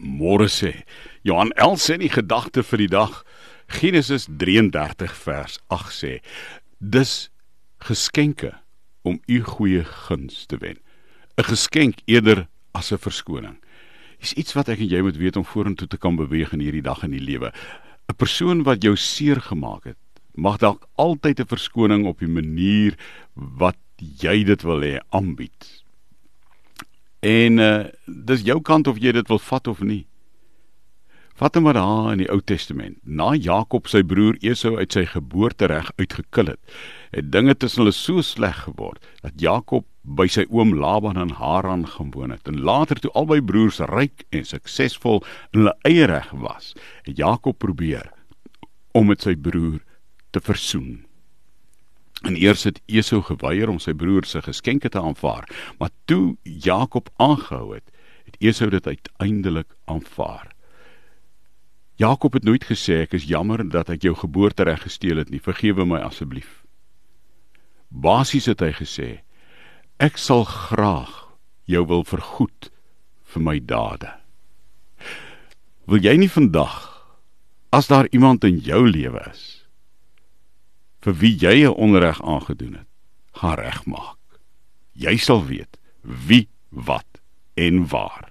môre sê. Johan El sê die gedagte vir die dag Genesis 33 vers 8 sê: Dis geskenke om u goeie guns te wen. 'n Geskenk eerder as 'n verskoning. Dis iets wat ek en jy moet weet om vorentoe te kan beweeg in hierdie dag in die lewe. 'n Persoon wat jou seer gemaak het, mag dalk altyd 'n verskoning op die manier wat jy dit wil hê aanbied. En uh dis jou kant of jy dit wil vat of nie. Vat hom maar daar in die Ou Testament. Na Jakob sy broer Esau uit sy geboortereg uitgekil het, het dinge tussen hulle so sleg geword dat Jakob by sy oom Laban in Haran gaan woon het. En later toe albei broers ryk en suksesvol in hulle eie reg was, het Jakob probeer om met sy broer te versoen. En eers het Esau geweier om sy broer se geskenke te aanvaar, maar toe Jakob aangehou het, het Esau dit uiteindelik aanvaar. Jakob het nooit gesê ek is jammer dat ek jou geboortereg gesteel het nie, vergewe my asseblief. Basies het hy gesê ek sal graag jou wil vergoed vir my dade. Wil jy nie vandag as daar iemand in jou lewe is vir wie jy 'n onreg aangedoen het, gaan regmaak. Jy sal weet wie wat en waar.